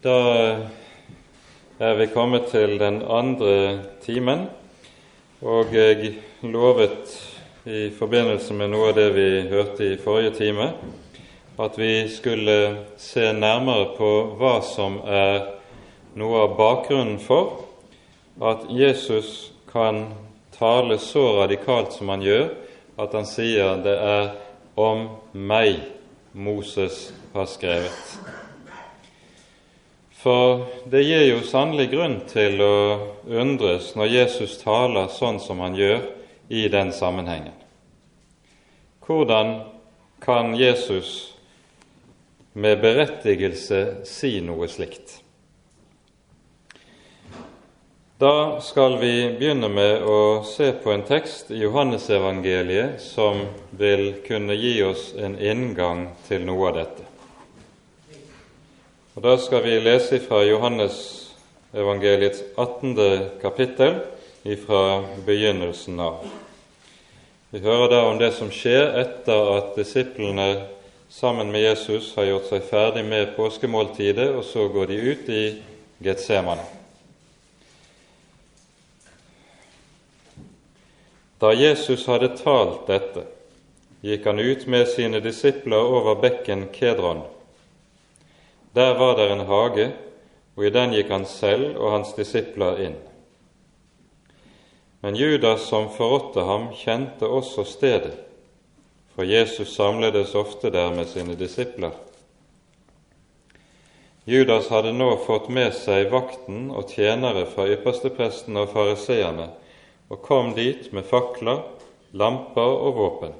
Da er vi kommet til den andre timen, og jeg lovet i forbindelse med noe av det vi hørte i forrige time, at vi skulle se nærmere på hva som er noe av bakgrunnen for at Jesus kan tale så radikalt som han gjør, at han sier det er om meg Moses har skrevet. For det gir jo sannelig grunn til å undres når Jesus taler sånn som han gjør i den sammenhengen. Hvordan kan Jesus med berettigelse si noe slikt? Da skal vi begynne med å se på en tekst i Johannesevangeliet som vil kunne gi oss en inngang til noe av dette. Og Da skal vi lese fra Johannes evangeliets 18. kapittel fra begynnelsen av. Vi hører da om det som skjer etter at disiplene sammen med Jesus har gjort seg ferdig med påskemåltidet, og så går de ut i Getsemane. Da Jesus hadde talt dette, gikk han ut med sine disipler over bekken Kedron der var det en hage, og i den gikk han selv og hans disipler inn. Men Judas, som forrådte ham, kjente også stedet, for Jesus samledes ofte der med sine disipler. Judas hadde nå fått med seg vakten og tjenere fra ypperstepresten og fariseerne, og kom dit med fakler, lamper og våpen.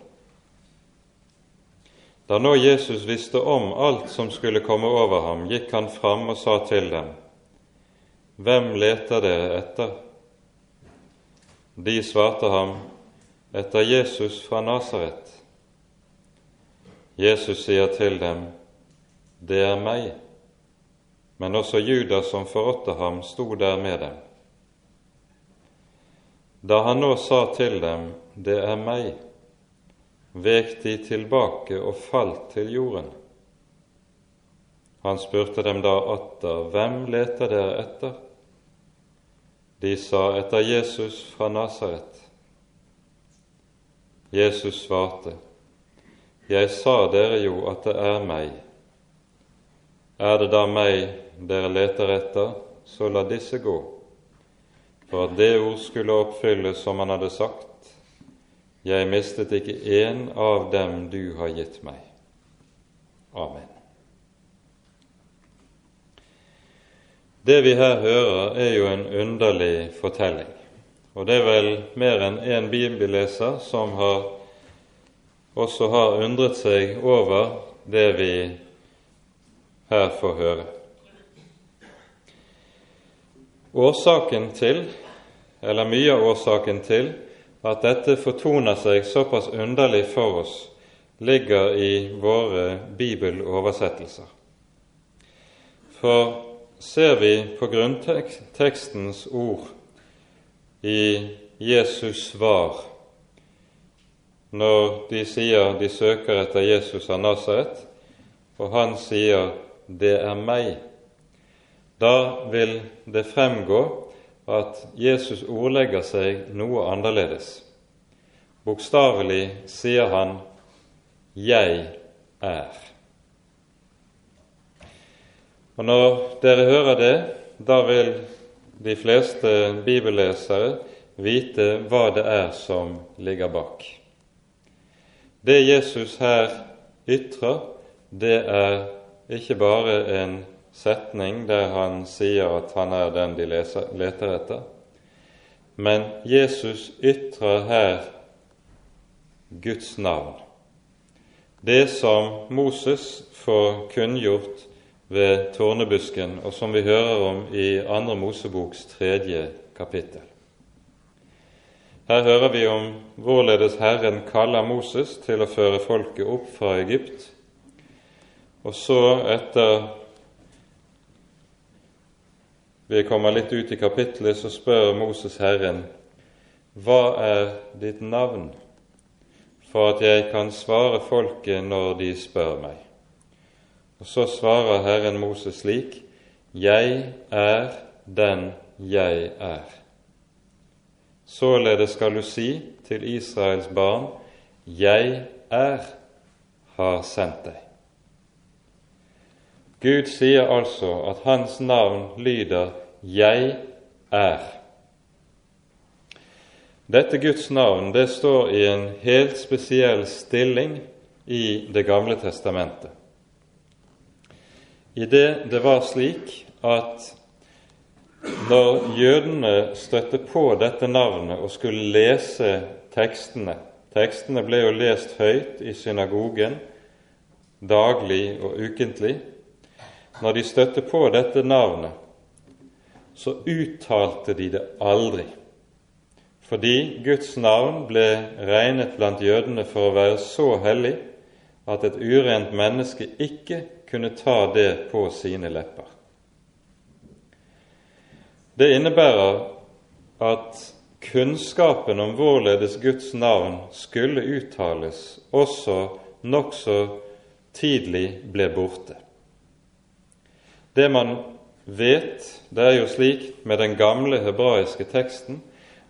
Da nå Jesus visste om alt som skulle komme over ham, gikk han fram og sa til dem, Hvem leter dere etter? De svarte ham, Etter Jesus fra Nasaret. Jesus sier til dem, Det er meg. Men også Judas som forrådte ham, sto der med dem. Da han nå sa til dem, Det er meg, vek de tilbake og falt til jorden. Han spurte dem da atter, Hvem leter dere etter? De sa, Etter Jesus fra Nasaret. Jesus svarte, Jeg sa dere jo at det er meg. Er det da meg dere leter etter, så la disse gå, for at det ord skulle oppfylles som han hadde sagt jeg mistet ikke én av dem du har gitt meg. Amen. Det vi her hører, er jo en underlig fortelling. Og det er vel mer enn én bibelleser som har, også har undret seg over det vi her får høre. Årsaken til, eller mye av årsaken til, at dette fortoner seg såpass underlig for oss, ligger i våre bibeloversettelser. For ser vi på grunntekstens ord i Jesus svar når de sier de søker etter Jesus av Nasaret, og han sier 'det er meg', da vil det fremgå at Jesus ordlegger seg noe annerledes. Bokstavelig sier han 'Jeg er'. Og Når dere hører det, da vil de fleste bibellesere vite hva det er som ligger bak. Det Jesus her ytrer, det er ikke bare en setning der han sier at han er den de leter etter. Men Jesus ytrer her Guds navn. Det som Moses får kunngjort ved tårnebusken, og som vi hører om i Andre Moseboks tredje kapittel. Her hører vi om hvorledes Herren kaller Moses til å føre folket opp fra Egypt, og så, etter vi kommer litt ut i kapittelet, så spør Moses Herren, Hva er ditt navn, for at jeg kan svare folket når de spør meg? Og Så svarer Herren Moses slik, Jeg er den jeg er. Således skal du si til Israels barn, Jeg er, har sendt deg. Gud sier altså at hans navn lyder Jeg er. Dette Guds navn det står i en helt spesiell stilling i Det gamle testamentet. I det det var slik at når jødene støtte på dette navnet og skulle lese tekstene Tekstene ble jo lest høyt i synagogen daglig og ukentlig. Når de støtte på dette navnet, så uttalte de det aldri. Fordi Guds navn ble regnet blant jødene for å være så hellig at et urent menneske ikke kunne ta det på sine lepper. Det innebærer at kunnskapen om hvorledes Guds navn skulle uttales, også nokså tidlig ble borte. Det man vet, det er jo slik med den gamle hebraiske teksten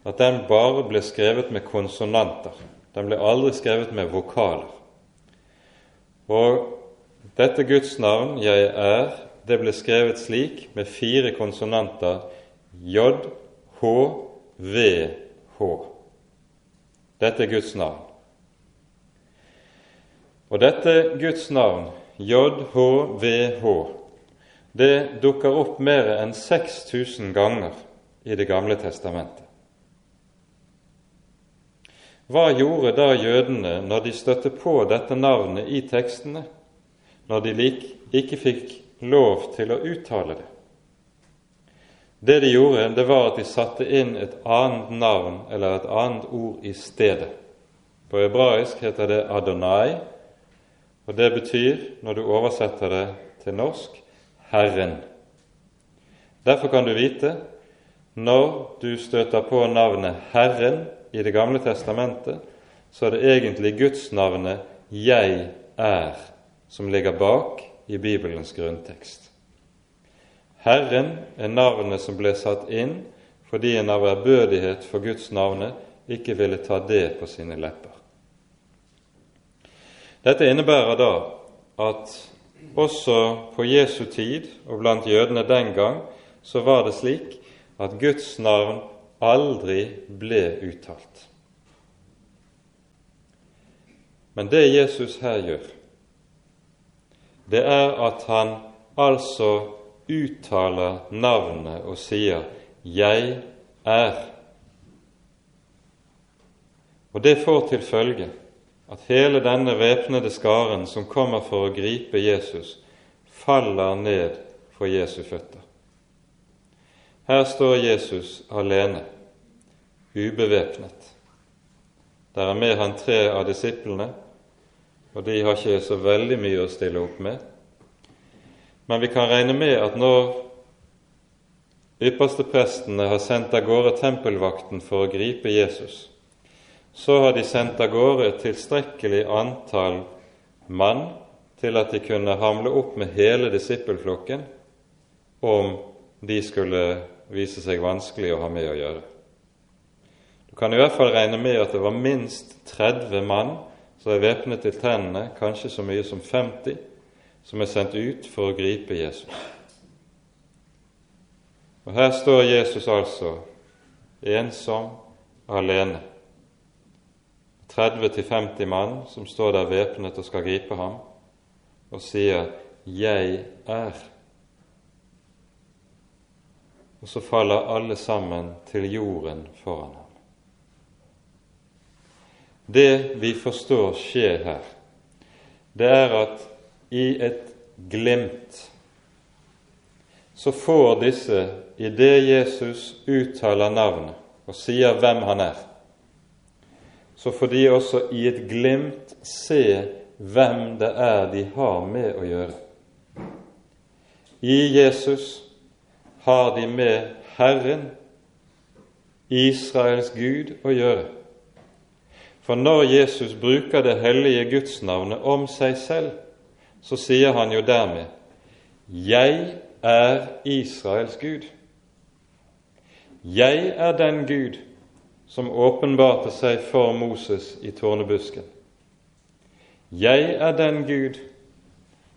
at den bare ble skrevet med konsonanter. Den ble aldri skrevet med vokaler. Og dette Guds navn, 'Jeg er', det ble skrevet slik med fire konsonanter J, H, V, H. Dette er Guds navn. Og dette Guds navn, JHVH, det dukker opp mer enn 6000 ganger i Det gamle testamentet. Hva gjorde da jødene når de støtte på dette navnet i tekstene, når de ikke fikk lov til å uttale det? Det de gjorde, det var at de satte inn et annet navn eller et annet ord i stedet. På hebraisk heter det Adonai, og det betyr, når du oversetter det til norsk, Herren. Derfor kan du vite når du støter på navnet Herren i Det gamle testamentet, så er det egentlig gudsnavnet Jeg er som ligger bak i Bibelens grunntekst. Herren er navnet som ble satt inn fordi en av ærbødighet for Guds navnet ikke ville ta det på sine lepper. Dette innebærer da at også på Jesu tid og blant jødene den gang så var det slik at Guds navn aldri ble uttalt. Men det Jesus her gjør, det er at han altså uttaler navnet og sier 'Jeg er'. Og det får til følge at hele denne væpnede skaren som kommer for å gripe Jesus, faller ned for Jesu føtter. Her står Jesus alene, ubevæpnet. Der er med han tre av disiplene, og de har ikke så veldig mye å stille opp med. Men vi kan regne med at når yppersteprestene har sendt av gårde tempelvakten for å gripe Jesus, så har de sendt av gårde et tilstrekkelig antall mann til at de kunne hamle opp med hele disippelflokken om de skulle vise seg vanskelig å ha med å gjøre. Du kan i hvert fall regne med at det var minst 30 mann som er væpnet til tennene, kanskje så mye som 50, som er sendt ut for å gripe Jesus. Og her står Jesus altså ensom, alene. 30-50 mann som står der væpnet og skal gripe ham, og sier 'Jeg er'. Og så faller alle sammen til jorden foran ham. Det vi forstår skjer her, det er at i et glimt, så får disse, idet Jesus uttaler navnet og sier hvem han er, så får de også i et glimt se hvem det er de har med å gjøre. I Jesus har de med Herren, Israels Gud, å gjøre. For når Jesus bruker det hellige gudsnavnet om seg selv, så sier han jo dermed 'Jeg er Israels Gud. Jeg er den Gud som åpenbarte seg for Moses i tårnebusken. Jeg er den Gud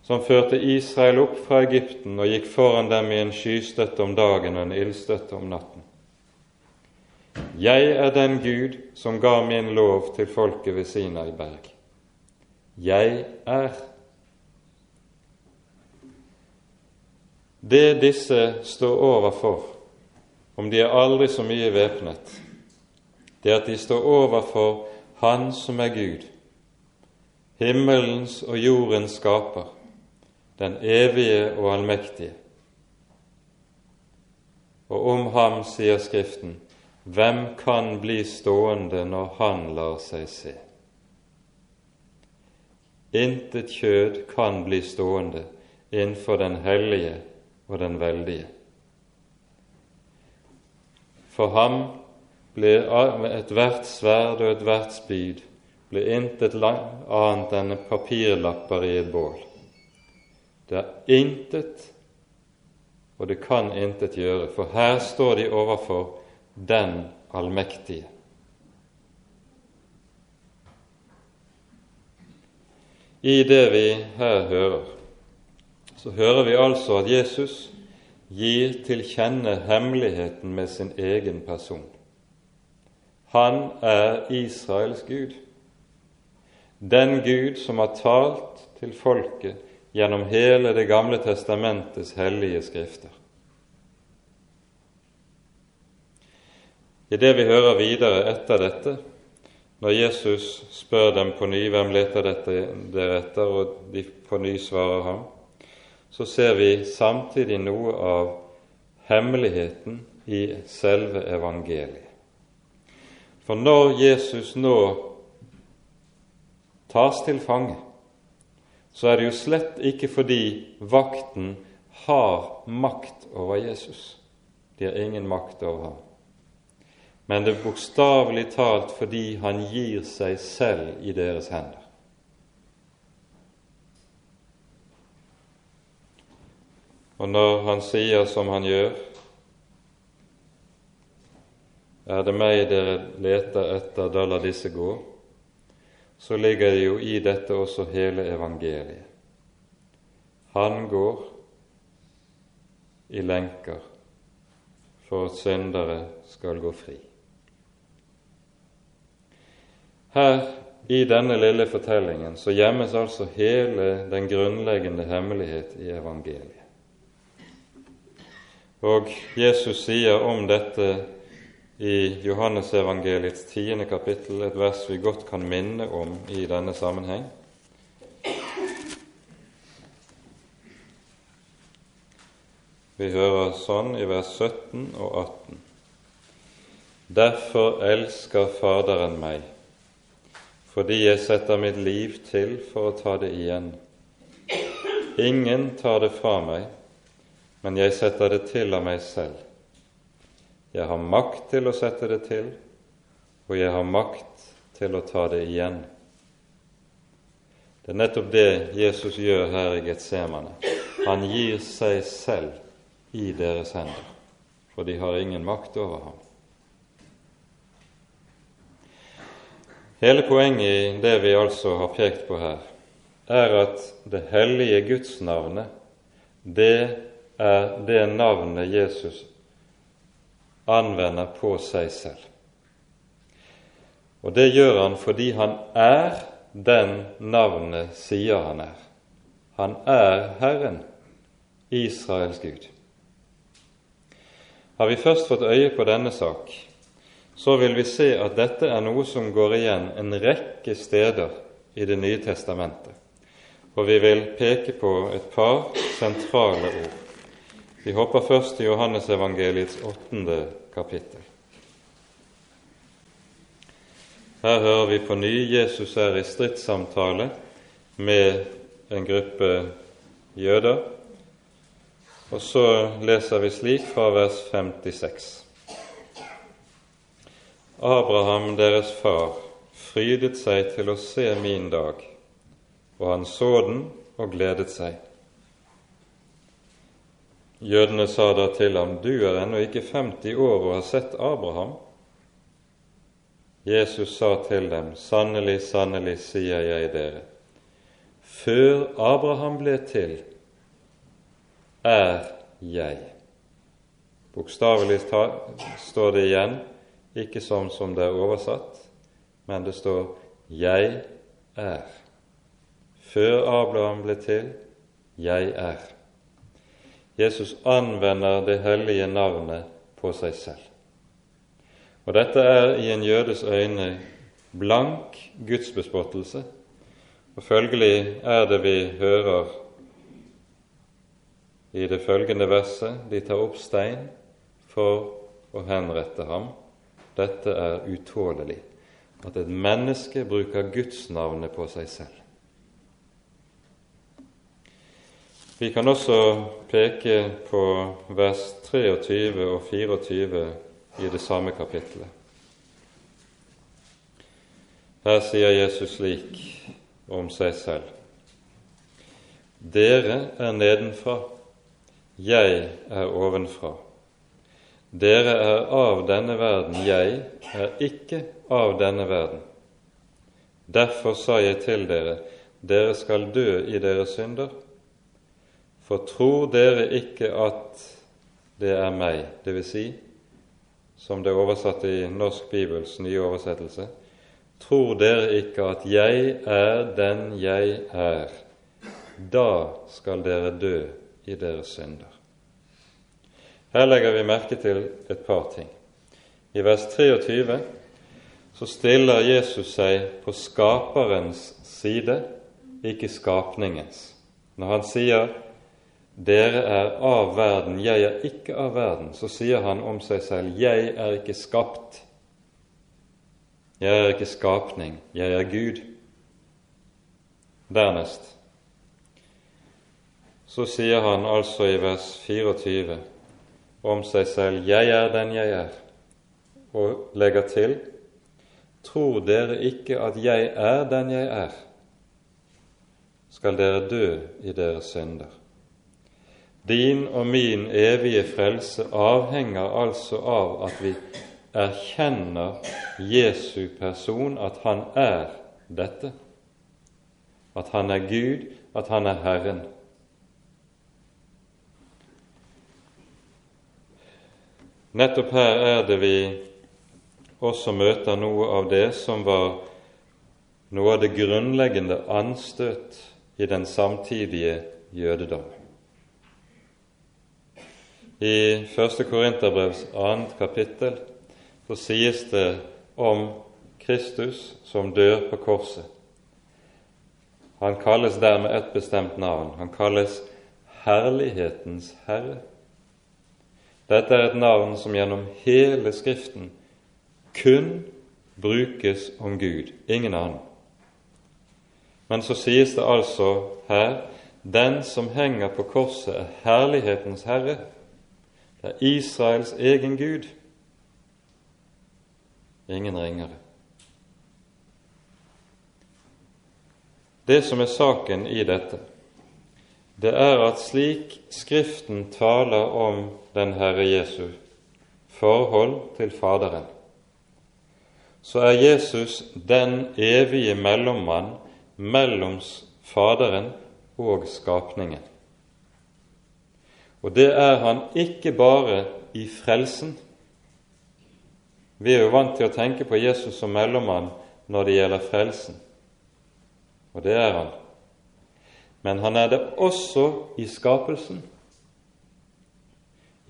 som førte Israel opp fra Egypten og gikk foran dem i en skystøtte om dagen og en ildstøtte om natten. Jeg er den Gud som ga min lov til folket ved Sinai berg. Jeg er. Det disse står overfor, om de er aldri så mye væpnet, det at de står overfor Han som er Gud, himmelens og jordens skaper, den evige og allmektige. Og om ham sier Skriften, hvem kan bli stående når han lar seg se? Intet kjød kan bli stående innenfor den hellige og den veldige. For ham blir ethvert sverd og ethvert spyd blir intet annet enn papirlapper i et bål. Det er intet, og det kan intet gjøre, for her står de overfor den allmektige. I det vi her hører, så hører vi altså at Jesus gir til kjenne hemmeligheten med sin egen person. Han er Israels Gud, den Gud som har talt til folket gjennom hele Det gamle testamentets hellige skrifter. I det vi hører videre etter dette, når Jesus spør dem på ny hvem leter dere etter, og de på ny svarer ham, så ser vi samtidig noe av hemmeligheten i selve evangeliet. For når Jesus nå tas til fange, så er det jo slett ikke fordi vakten har makt over Jesus. De har ingen makt over ham. Men det er bokstavelig talt fordi han gir seg selv i deres hender. Og når han sier som han gjør, er det meg dere leter etter, da la disse gå, så ligger det jo i dette også hele evangeliet. Han går i lenker for at syndere skal gå fri. Her i denne lille fortellingen så gjemmes altså hele den grunnleggende hemmelighet i evangeliet. Og Jesus sier om dette i Johannesevangeliets tiende kapittel, et vers vi godt kan minne om i denne sammenheng. Vi hører sånn i vers 17 og 18. Derfor elsker Faderen meg, fordi jeg setter mitt liv til for å ta det igjen. Ingen tar det fra meg, men jeg setter det til av meg selv. Jeg har makt til å sette det til, og jeg har makt til å ta det igjen. Det er nettopp det Jesus gjør her i Getsemane. Han gir seg selv i deres hender, for de har ingen makt over ham. Hele poenget i det vi altså har pekt på her, er at det hellige gudsnavnet, det er det navnet Jesus anvender på seg selv. Og det gjør han fordi han er den navnet sier han er. Han er Herren, Israels Gud. Har vi først fått øye på denne sak, så vil vi se at dette er noe som går igjen en rekke steder i Det nye testamentet. Og vi vil peke på et par sentrale ord. Vi hopper først til Johannesevangeliets åttende kapittel. Her hører vi på ny Jesus er i stridssamtale med en gruppe jøder. Og så leser vi slik fra vers 56. Abraham, deres far, frydet seg til å se min dag, og han så den og gledet seg. Jødene sa da til ham, du er ennå ikke 50 år og har sett Abraham. Jesus sa til dem, sannelig, sannelig, sier jeg dere, før Abraham ble til, er jeg. Bokstavelig står det igjen, ikke sånn som det er oversatt, men det står 'Jeg er'. Før Abraham ble til, 'Jeg er'. Jesus anvender det hellige navnet på seg selv. Og dette er i en jødes øyne blank gudsbespottelse, og følgelig er det vi hører i det følgende verset de tar opp stein for å henrette ham. Dette er utålelig, at et menneske bruker gudsnavnet på seg selv. Vi kan også peke på vers 23 og 24 i det samme kapittelet. Her sier Jesus slik om seg selv.: Dere er nedenfra, jeg er ovenfra. Dere er av denne verden, jeg er ikke av denne verden. Derfor sa jeg til dere, dere skal dø i deres synder. For tror dere ikke at det er meg, dvs. Si, som det er oversatt i Norsk Bibels nye oversettelse, tror dere ikke at jeg er den jeg er, da skal dere dø i deres synder. Her legger vi merke til et par ting. I vers 23 så stiller Jesus seg på skaperens side, ikke skapningens. Når han sier 'Dere er av verden, jeg er ikke av verden', så sier han om seg selv 'Jeg er ikke skapt'. Jeg er ikke skapning, jeg er Gud. Dernest så sier han altså i vers 24 om seg selv 'Jeg er den jeg er', og legger til 'Tror dere ikke at jeg er den jeg er', skal dere dø i deres synder. Din og min evige frelse avhenger altså av at vi erkjenner Jesu person, at han er dette, at han er Gud, at han er Herren. Nettopp her er det vi også møter noe av det som var noe av det grunnleggende anstøt i den samtidige jødedom. I 1. Korinterbrevs 2. kapittel så sies det om Kristus som dør på korset. Han kalles dermed et bestemt navn. Han kalles Herlighetens Herre. Dette er et navn som gjennom hele Skriften kun brukes om Gud, ingen annen. Men så sies det altså her den som henger på korset, er herlighetens herre. Det er Israels egen Gud. Ingen ringere. Det som er saken i dette, det er at slik Skriften taler om den Herre Jesu forhold til Faderen, så er Jesus den evige mellommann mellom Faderen og skapningen. Og det er han ikke bare i frelsen. Vi er jo vant til å tenke på Jesus som mellommann når det gjelder frelsen, og det er han men han er det også i skapelsen.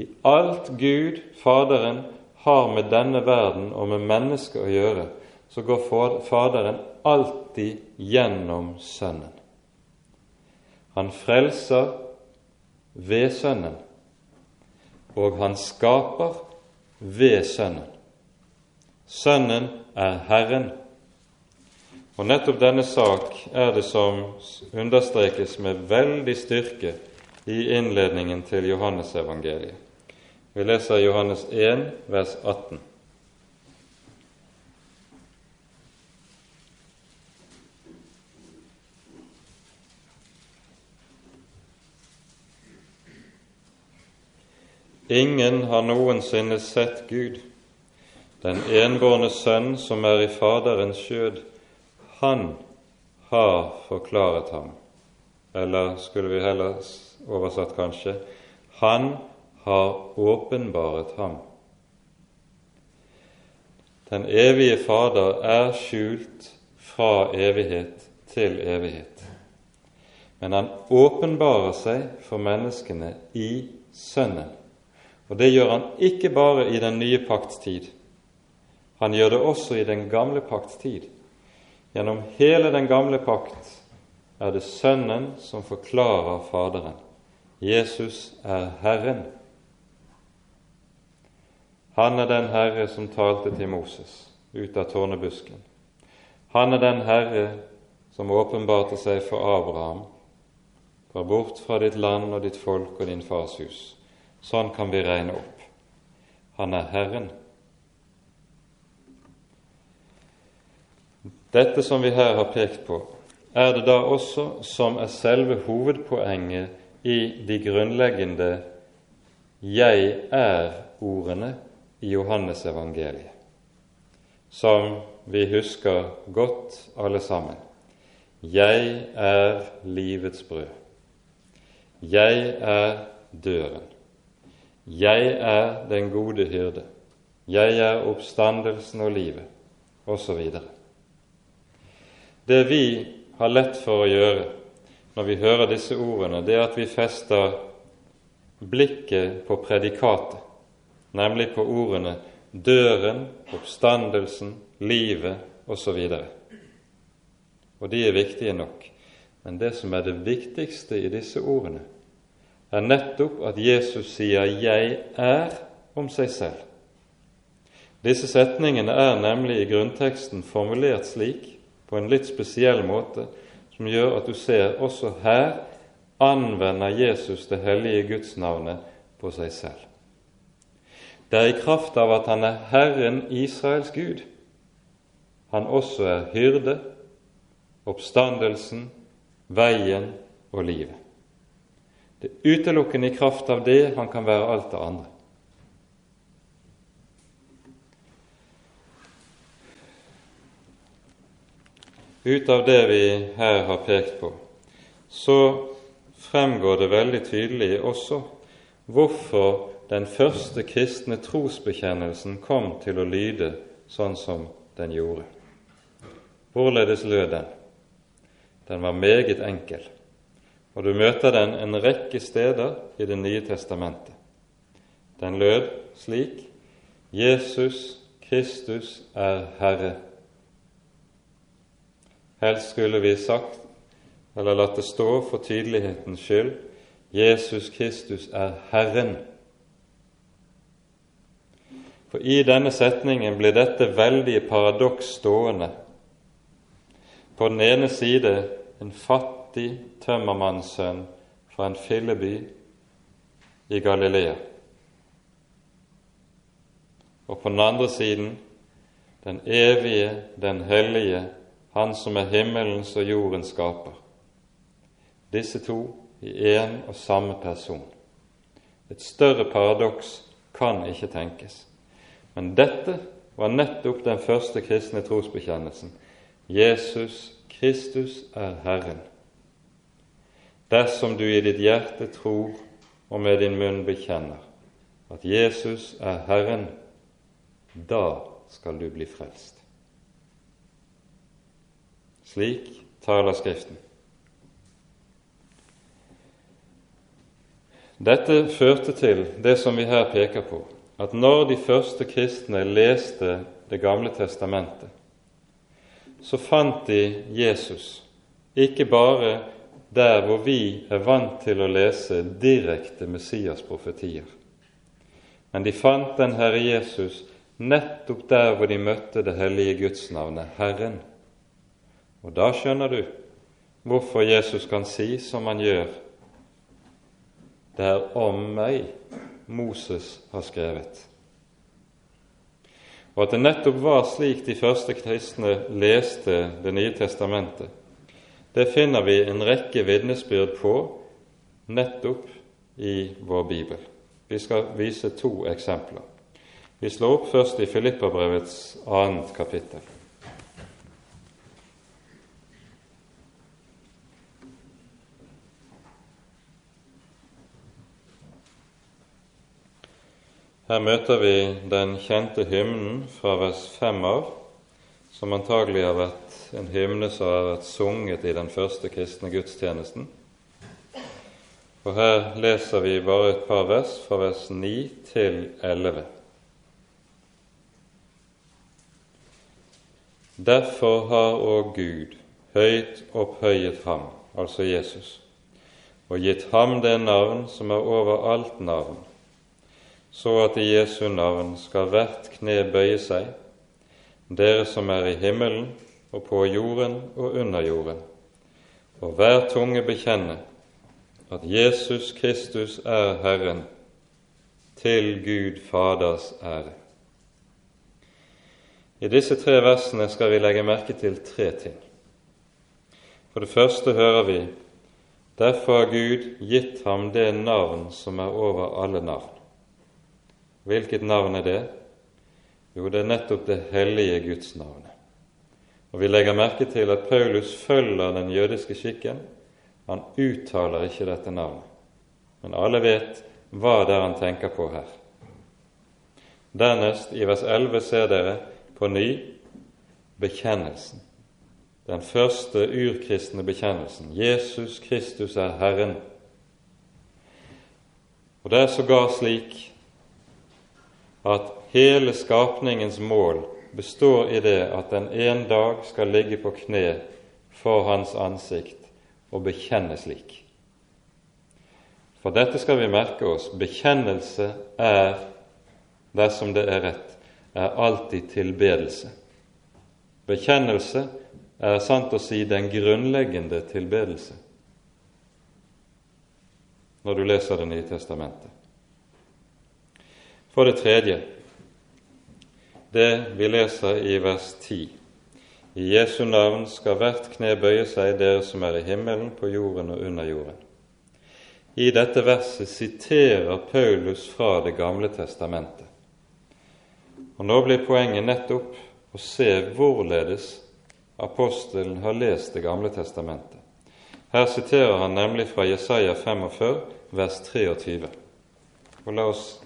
I alt Gud, Faderen, har med denne verden og med mennesket å gjøre, så går Faderen alltid gjennom Sønnen. Han frelser ved Sønnen, og han skaper ved Sønnen. Sønnen er Herren. Og nettopp denne sak er det som understrekes med veldig styrke i innledningen til Johannesevangeliet. Vi leser Johannes 1, vers 18. Ingen har noensinne sett Gud. Den enbårne Sønn som er i Faderens skjød, han har forklaret ham. Eller skulle vi heller oversatt kanskje han har åpenbaret ham. Den evige Fader er skjult fra evighet til evighet. Men han åpenbarer seg for menneskene i Sønnen. Og det gjør han ikke bare i den nye pakts tid. Han gjør det også i den gamle pakts tid. Gjennom hele den gamle pakt er det Sønnen som forklarer Faderen. Jesus er Herren. Han er den Herre som talte til Moses ut av tårnebusken. Han er den Herre som åpenbarte seg for Abraham. Dra bort fra ditt land og ditt folk og din fars hus. Sånn kan vi regne opp. Han er Herren. Dette som vi her har pekt på, er det da også som er selve hovedpoenget i de grunnleggende 'jeg er'-ordene i Johannes evangeliet, som vi husker godt alle sammen. Jeg er livets brød. Jeg er døren. Jeg er den gode hyrde. Jeg er oppstandelsen og livet, osv. Det vi har lett for å gjøre når vi hører disse ordene, det er at vi fester blikket på predikatet, nemlig på ordene døren, oppstandelsen, livet osv. Og, og de er viktige nok. Men det som er det viktigste i disse ordene, er nettopp at Jesus sier 'Jeg er' om seg selv. Disse setningene er nemlig i grunnteksten formulert slik, på en litt spesiell måte, som gjør at du ser også her anvender Jesus det hellige Guds navnet på seg selv. Det er i kraft av at han er Herren Israels Gud, han også er hyrde, oppstandelsen, veien og livet. Det er utelukkende i kraft av det han kan være alt det andre. Ut av det vi her har pekt på, så fremgår det veldig tydelig også hvorfor den første kristne trosbekjennelsen kom til å lyde sånn som den gjorde. Hvorledes lød den? Den var meget enkel og du møter den en rekke steder i Det nye testamentet. Den lød slik Jesus Kristus er Herre. Helst skulle vi sagt, eller latt det stå for tydelighetens skyld, Jesus Kristus er Herren. For i denne setningen blir dette veldige paradoks stående. På den ene side en fattig fattig tømmermannssønn fra en filleby i Galilea. Og på den andre siden den evige, den hellige, Han som er himmelens og jordens skaper. Disse to i én og samme person. Et større paradoks kan ikke tenkes. Men dette var nettopp den første kristne trosbekjennelsen. Jesus Kristus er Herren. Dersom du i ditt hjerte tror og med din munn bekjenner at Jesus er Herren, da skal du bli frelst. Slik taler Skriften. Dette førte til det som vi her peker på, at når de første kristne leste Det gamle testamentet, så fant de Jesus ikke bare der hvor vi er vant til å lese direkte Messias-profetier. Men de fant den Herre Jesus nettopp der hvor de møtte det hellige gudsnavnet Herren. Og da skjønner du hvorfor Jesus kan si som han gjør. Det er om meg Moses har skrevet. Og at det nettopp var slik de første kristne leste Det nye testamentet, det finner vi en rekke vitnesbyrd på nettopp i vår bibel. Vi skal vise to eksempler. Vi slår opp først i Filippabrevets annet kapittel. Her møter vi den kjente hymnen fra vers 5 av, som antagelig har vært en hymne som har vært sunget i den første kristne gudstjenesten. Og her leser vi bare et par vers, fra vers 9 til 11. Derfor har òg Gud høyt opphøyet ham, altså Jesus, og gitt ham det navn som er over alt navn, så at i Jesu navn skal hvert kne bøye seg, dere som er i himmelen og på jorden og under jorden, og hver tunge bekjenne at Jesus Kristus er Herren, til Gud Faders ære. I disse tre versene skal vi legge merke til tre ting. For det første hører vi derfor har Gud gitt ham det navn som er over alle navn. Hvilket navn er det? Jo, det er nettopp det hellige Guds navnet. Og Vi legger merke til at Paulus følger den jødiske skikken han uttaler ikke dette navnet, men alle vet hva det er han tenker på her. Dernest, i vers 11, ser dere på ny bekjennelsen. Den første urkristne bekjennelsen. Jesus Kristus er Herren. Og det er sågar slik at hele skapningens mål består i det at den en dag skal ligge på kne for Hans ansikt og bekjenne slik. For dette skal vi merke oss. Bekjennelse er, dersom det er rett, er alltid tilbedelse. Bekjennelse er sant å si den grunnleggende tilbedelse når du leser Det nye testamentet. For det tredje, det vi leser i vers 10. I Jesu navn skal hvert kne bøye seg, dere som er i himmelen, på jorden og under jorden. I dette verset siterer Paulus fra Det gamle testamentet. Og Nå blir poenget nettopp å se hvorledes apostelen har lest Det gamle testamentet. Her siterer han nemlig fra Jesaja 45, vers 23. Og La oss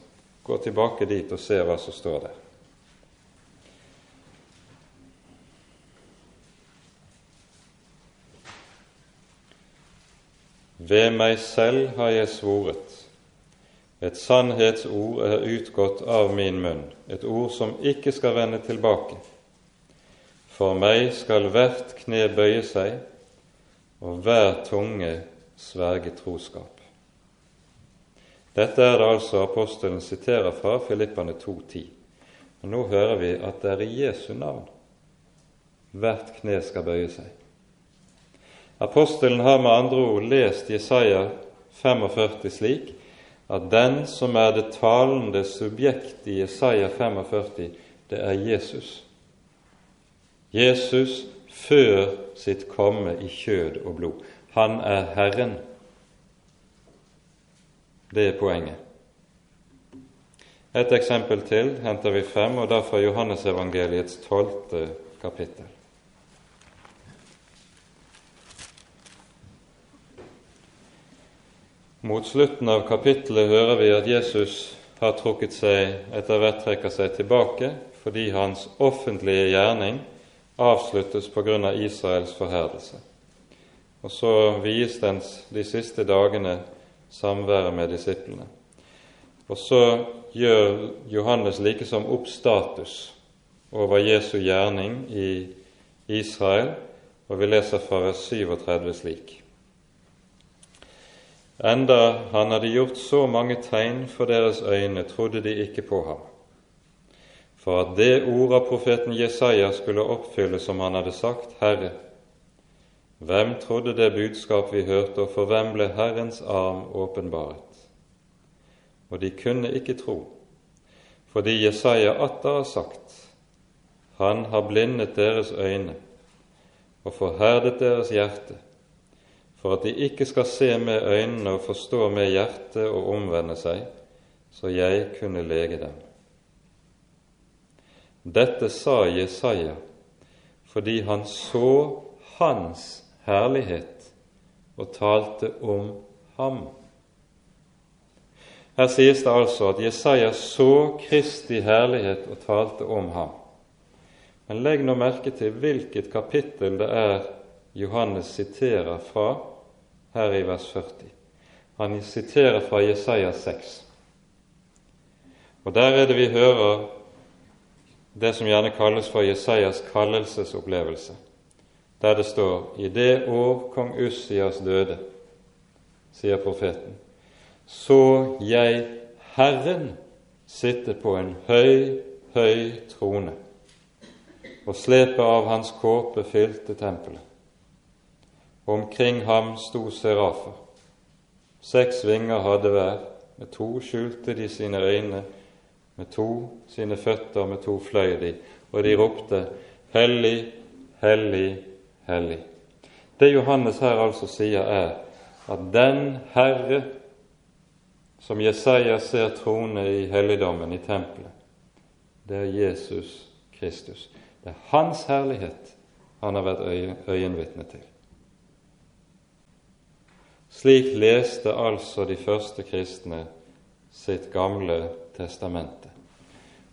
gå tilbake dit og se hva som står der. Ved meg selv har jeg svoret. Et sannhetsord er utgått av min munn, et ord som ikke skal vende tilbake. For meg skal hvert kne bøye seg, og hver tunge sverge troskap. Dette er det altså apostelen siterer fra Filippane 2,10. Og nå hører vi at det er i Jesu navn hvert kne skal bøye seg. Apostelen har med andre ord lest Jesaja 45 slik at den som er det talende subjekt i Jesaja 45, det er Jesus. Jesus før sitt komme i kjød og blod. Han er Herren. Det er poenget. Et eksempel til henter vi frem, og da fra Johannesevangeliets tolvte kapittel. Mot slutten av kapittelet hører vi at Jesus har trukket seg, etter hvert trekker seg tilbake fordi hans offentlige gjerning avsluttes grunn av Israels forherdelse. Og så vies den de siste dagene samværet med disiplene. Og så gjør Johannes likesom opp status over Jesu gjerning i Israel, og vi leser fra 37 slik. Enda han hadde gjort så mange tegn for deres øyne, trodde de ikke på ham. For at det ordet profeten Jesaja skulle oppfylles som han hadde sagt, Herre, hvem trodde det budskap vi hørte, og for hvem ble Herrens arm åpenbaret? Og de kunne ikke tro, fordi Jesaja atter har sagt, Han har blindet deres øyne og forherdet deres hjerte, for at de ikke skal se med øynene og forstå med hjertet og omvende seg, så jeg kunne lege dem. Dette sa Jesaja fordi han så hans herlighet og talte om ham. Her sies det altså at Jesaja så Kristi herlighet og talte om ham. Men legg nå merke til hvilket kapittel det er Johannes siterer fra her i vers 40. Han siterer fra Jesaja 6. Og Der er det vi hører det som gjerne kalles for Jesajas kallelsesopplevelse, der det står I det år kong Ussias døde, sier profeten, så jeg Herren sitte på en høy, høy trone og slepet av hans kåpe fylte tempelet. Omkring ham sto serafer. Seks vinger hadde hver, med to skjulte de sine øyne, med to sine føtter, med to fløy de, og de ropte Hellig, hellig, hellig. Det Johannes her altså sier, er at den Herre som Jesaja ser trone i helligdommen i tempelet, det er Jesus Kristus. Det er Hans herlighet han har vært øyenvitne til. Slik leste altså de første kristne sitt gamle testamente.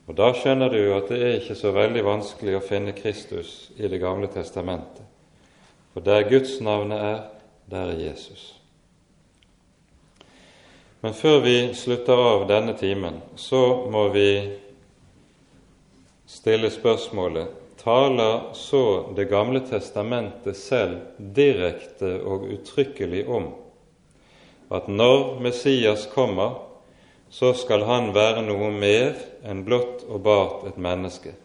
Og Da skjønner du at det er ikke så veldig vanskelig å finne Kristus i Det gamle testamentet. For der Guds navnet er, der er Jesus. Men før vi slutter av denne timen, så må vi stille spørsmålet taler så Det gamle testamentet selv direkte og uttrykkelig om at når Messias kommer, så skal han være noe mer enn blott og bart et menneske,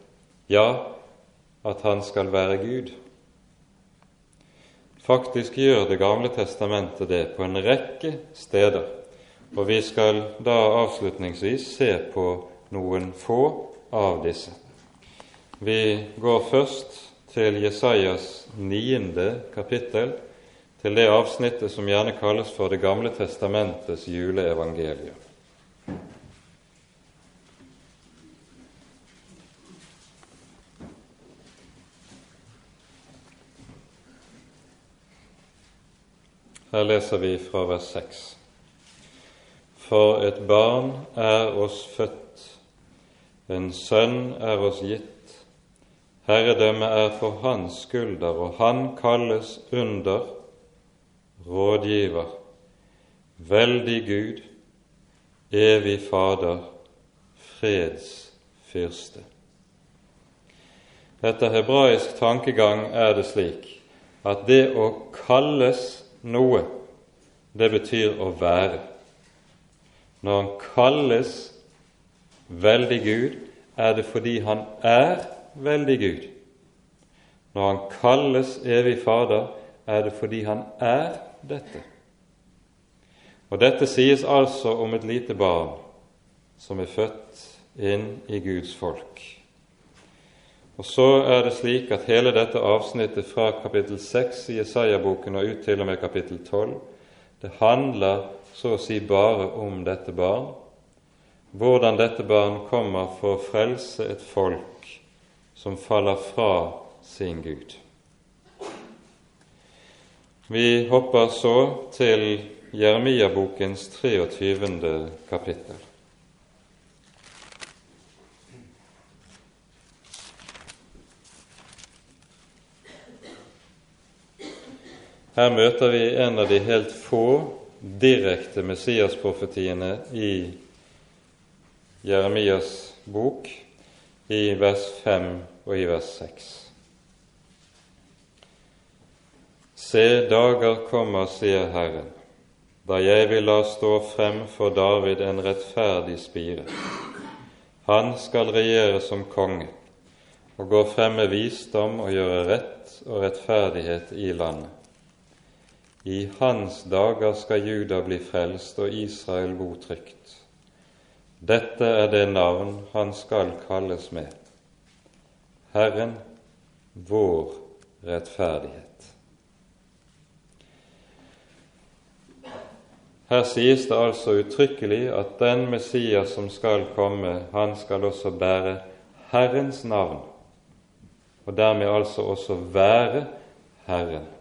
ja, at han skal være Gud. Faktisk gjør Det gamle testamentet det på en rekke steder, og vi skal da avslutningsvis se på noen få av disse. Vi går først til Jesajas niende kapittel, til det avsnittet som gjerne kalles for Det gamle testamentets juleevangelium. Her leser vi fra vers 6. For et barn er oss født, en sønn er oss gitt Herredømmet er for hans skulder, og han kalles under rådgiver, veldig Gud, evig Fader, fredsfyrste. Etter hebraisk tankegang er det slik at det å kalles noe, det betyr å være. Når han kalles veldig Gud, er det fordi han er veldig Gud. Når han kalles evig Fader, er det fordi han er dette. Og dette sies altså om et lite barn som er født inn i Guds folk. Og så er det slik at hele dette avsnittet fra kapittel 6 i Jesaja-boken og ut til og med kapittel 12, det handler så å si bare om dette barn, hvordan dette barn kommer for å frelse et folk som faller fra sin Gud. Vi hopper så til Jeremia-bokens 23. kapittel. Her møter vi en av de helt få direkte Messias-profetiene i Jeremias bok, i vers 5 og i vers 6. Se, dager kommer, sier Herren, da jeg vil la stå frem for David en rettferdig spire. Han skal regjere som konge og gå frem med visdom og gjøre rett og rettferdighet i landet. I hans dager skal Juda bli frelst og Israel bo trygt. Dette er det navn han skal kalles med. Herren, vår rettferdighet. Her sies det altså uttrykkelig at den Messias som skal komme, han skal også bære Herrens navn, og dermed altså også være Herren.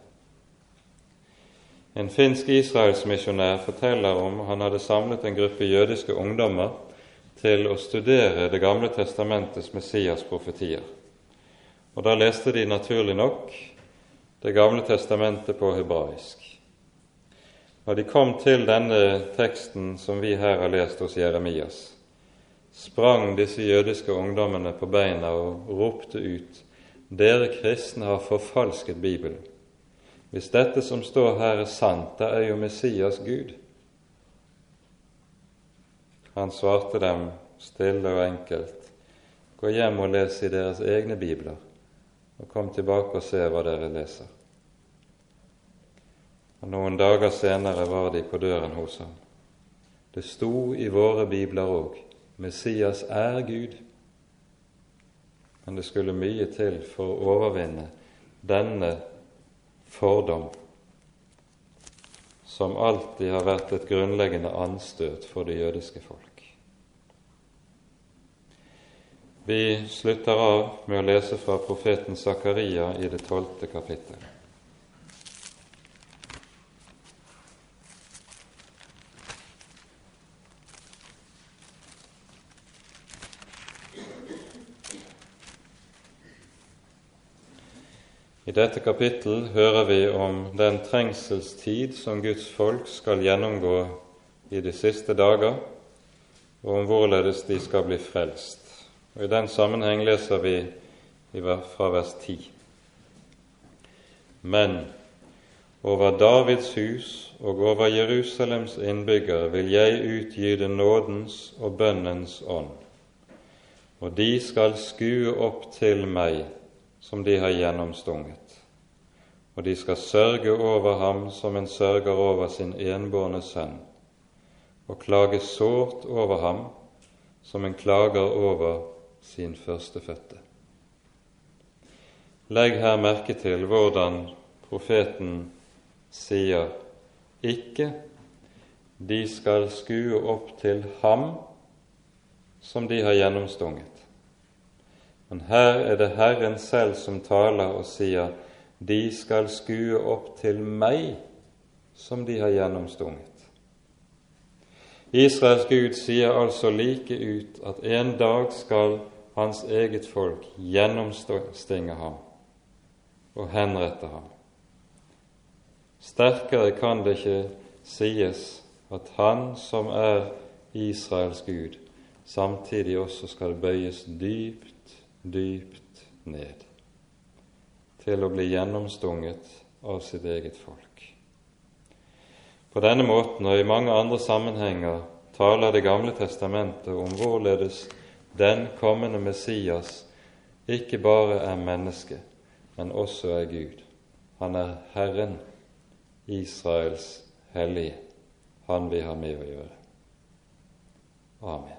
En finsk israelsmisjonær forteller om han hadde samlet en gruppe jødiske ungdommer til å studere Det gamle testamentets Messias-profetier. Og Da leste de naturlig nok Det gamle testamentet på hebraisk. Når de kom til denne teksten som vi her har lest hos Jeremias, sprang disse jødiske ungdommene på beina og ropte ut:" Dere kristne har forfalsket Bibelen. Hvis dette som står her, er sant, da er jo Messias Gud. Han svarte dem stille og enkelt, gå hjem og les i deres egne bibler, og kom tilbake og se hva dere leser. Og Noen dager senere var de på døren hos ham. Det sto i våre bibler òg Messias er Gud. Men det skulle mye til for å overvinne denne fordom, som alltid har vært et grunnleggende anstøt for det jødiske folk. Vi slutter av med å lese fra profeten Zakaria i det tolvte kapittel. I dette kapittel hører vi om den trengselstid som Guds folk skal gjennomgå i de siste dager, og om hvorledes de skal bli frelst. Og I den sammenheng leser vi fra vers 10. Men over Davids hus og over Jerusalems innbyggere vil jeg utgyde nådens og bønnens ånd, og de skal skue opp til meg som de har gjennomstunget, og de skal sørge over ham som en sørger over sin enbårne sønn, og klage sårt over ham som en klager over sin førstefødte. Legg her merke til hvordan profeten sier ikke de skal skue opp til ham som de har gjennomstunget. Men her er det Herren selv som taler og sier:" De skal skue opp til meg, som de har gjennomstunget. Israels Gud sier altså like ut at en dag skal hans eget folk gjennomstinge ham og henrette ham. Sterkere kan det ikke sies at Han som er Israels Gud, samtidig også skal bøyes dypt dypt ned til å bli gjennomstunget av sitt eget folk. På denne måten og i mange andre sammenhenger taler Det gamle testamentet om hvorledes den kommende Messias ikke bare er menneske, men også er Gud. Han er Herren, Israels hellige, han vi har med å gjøre. Amen.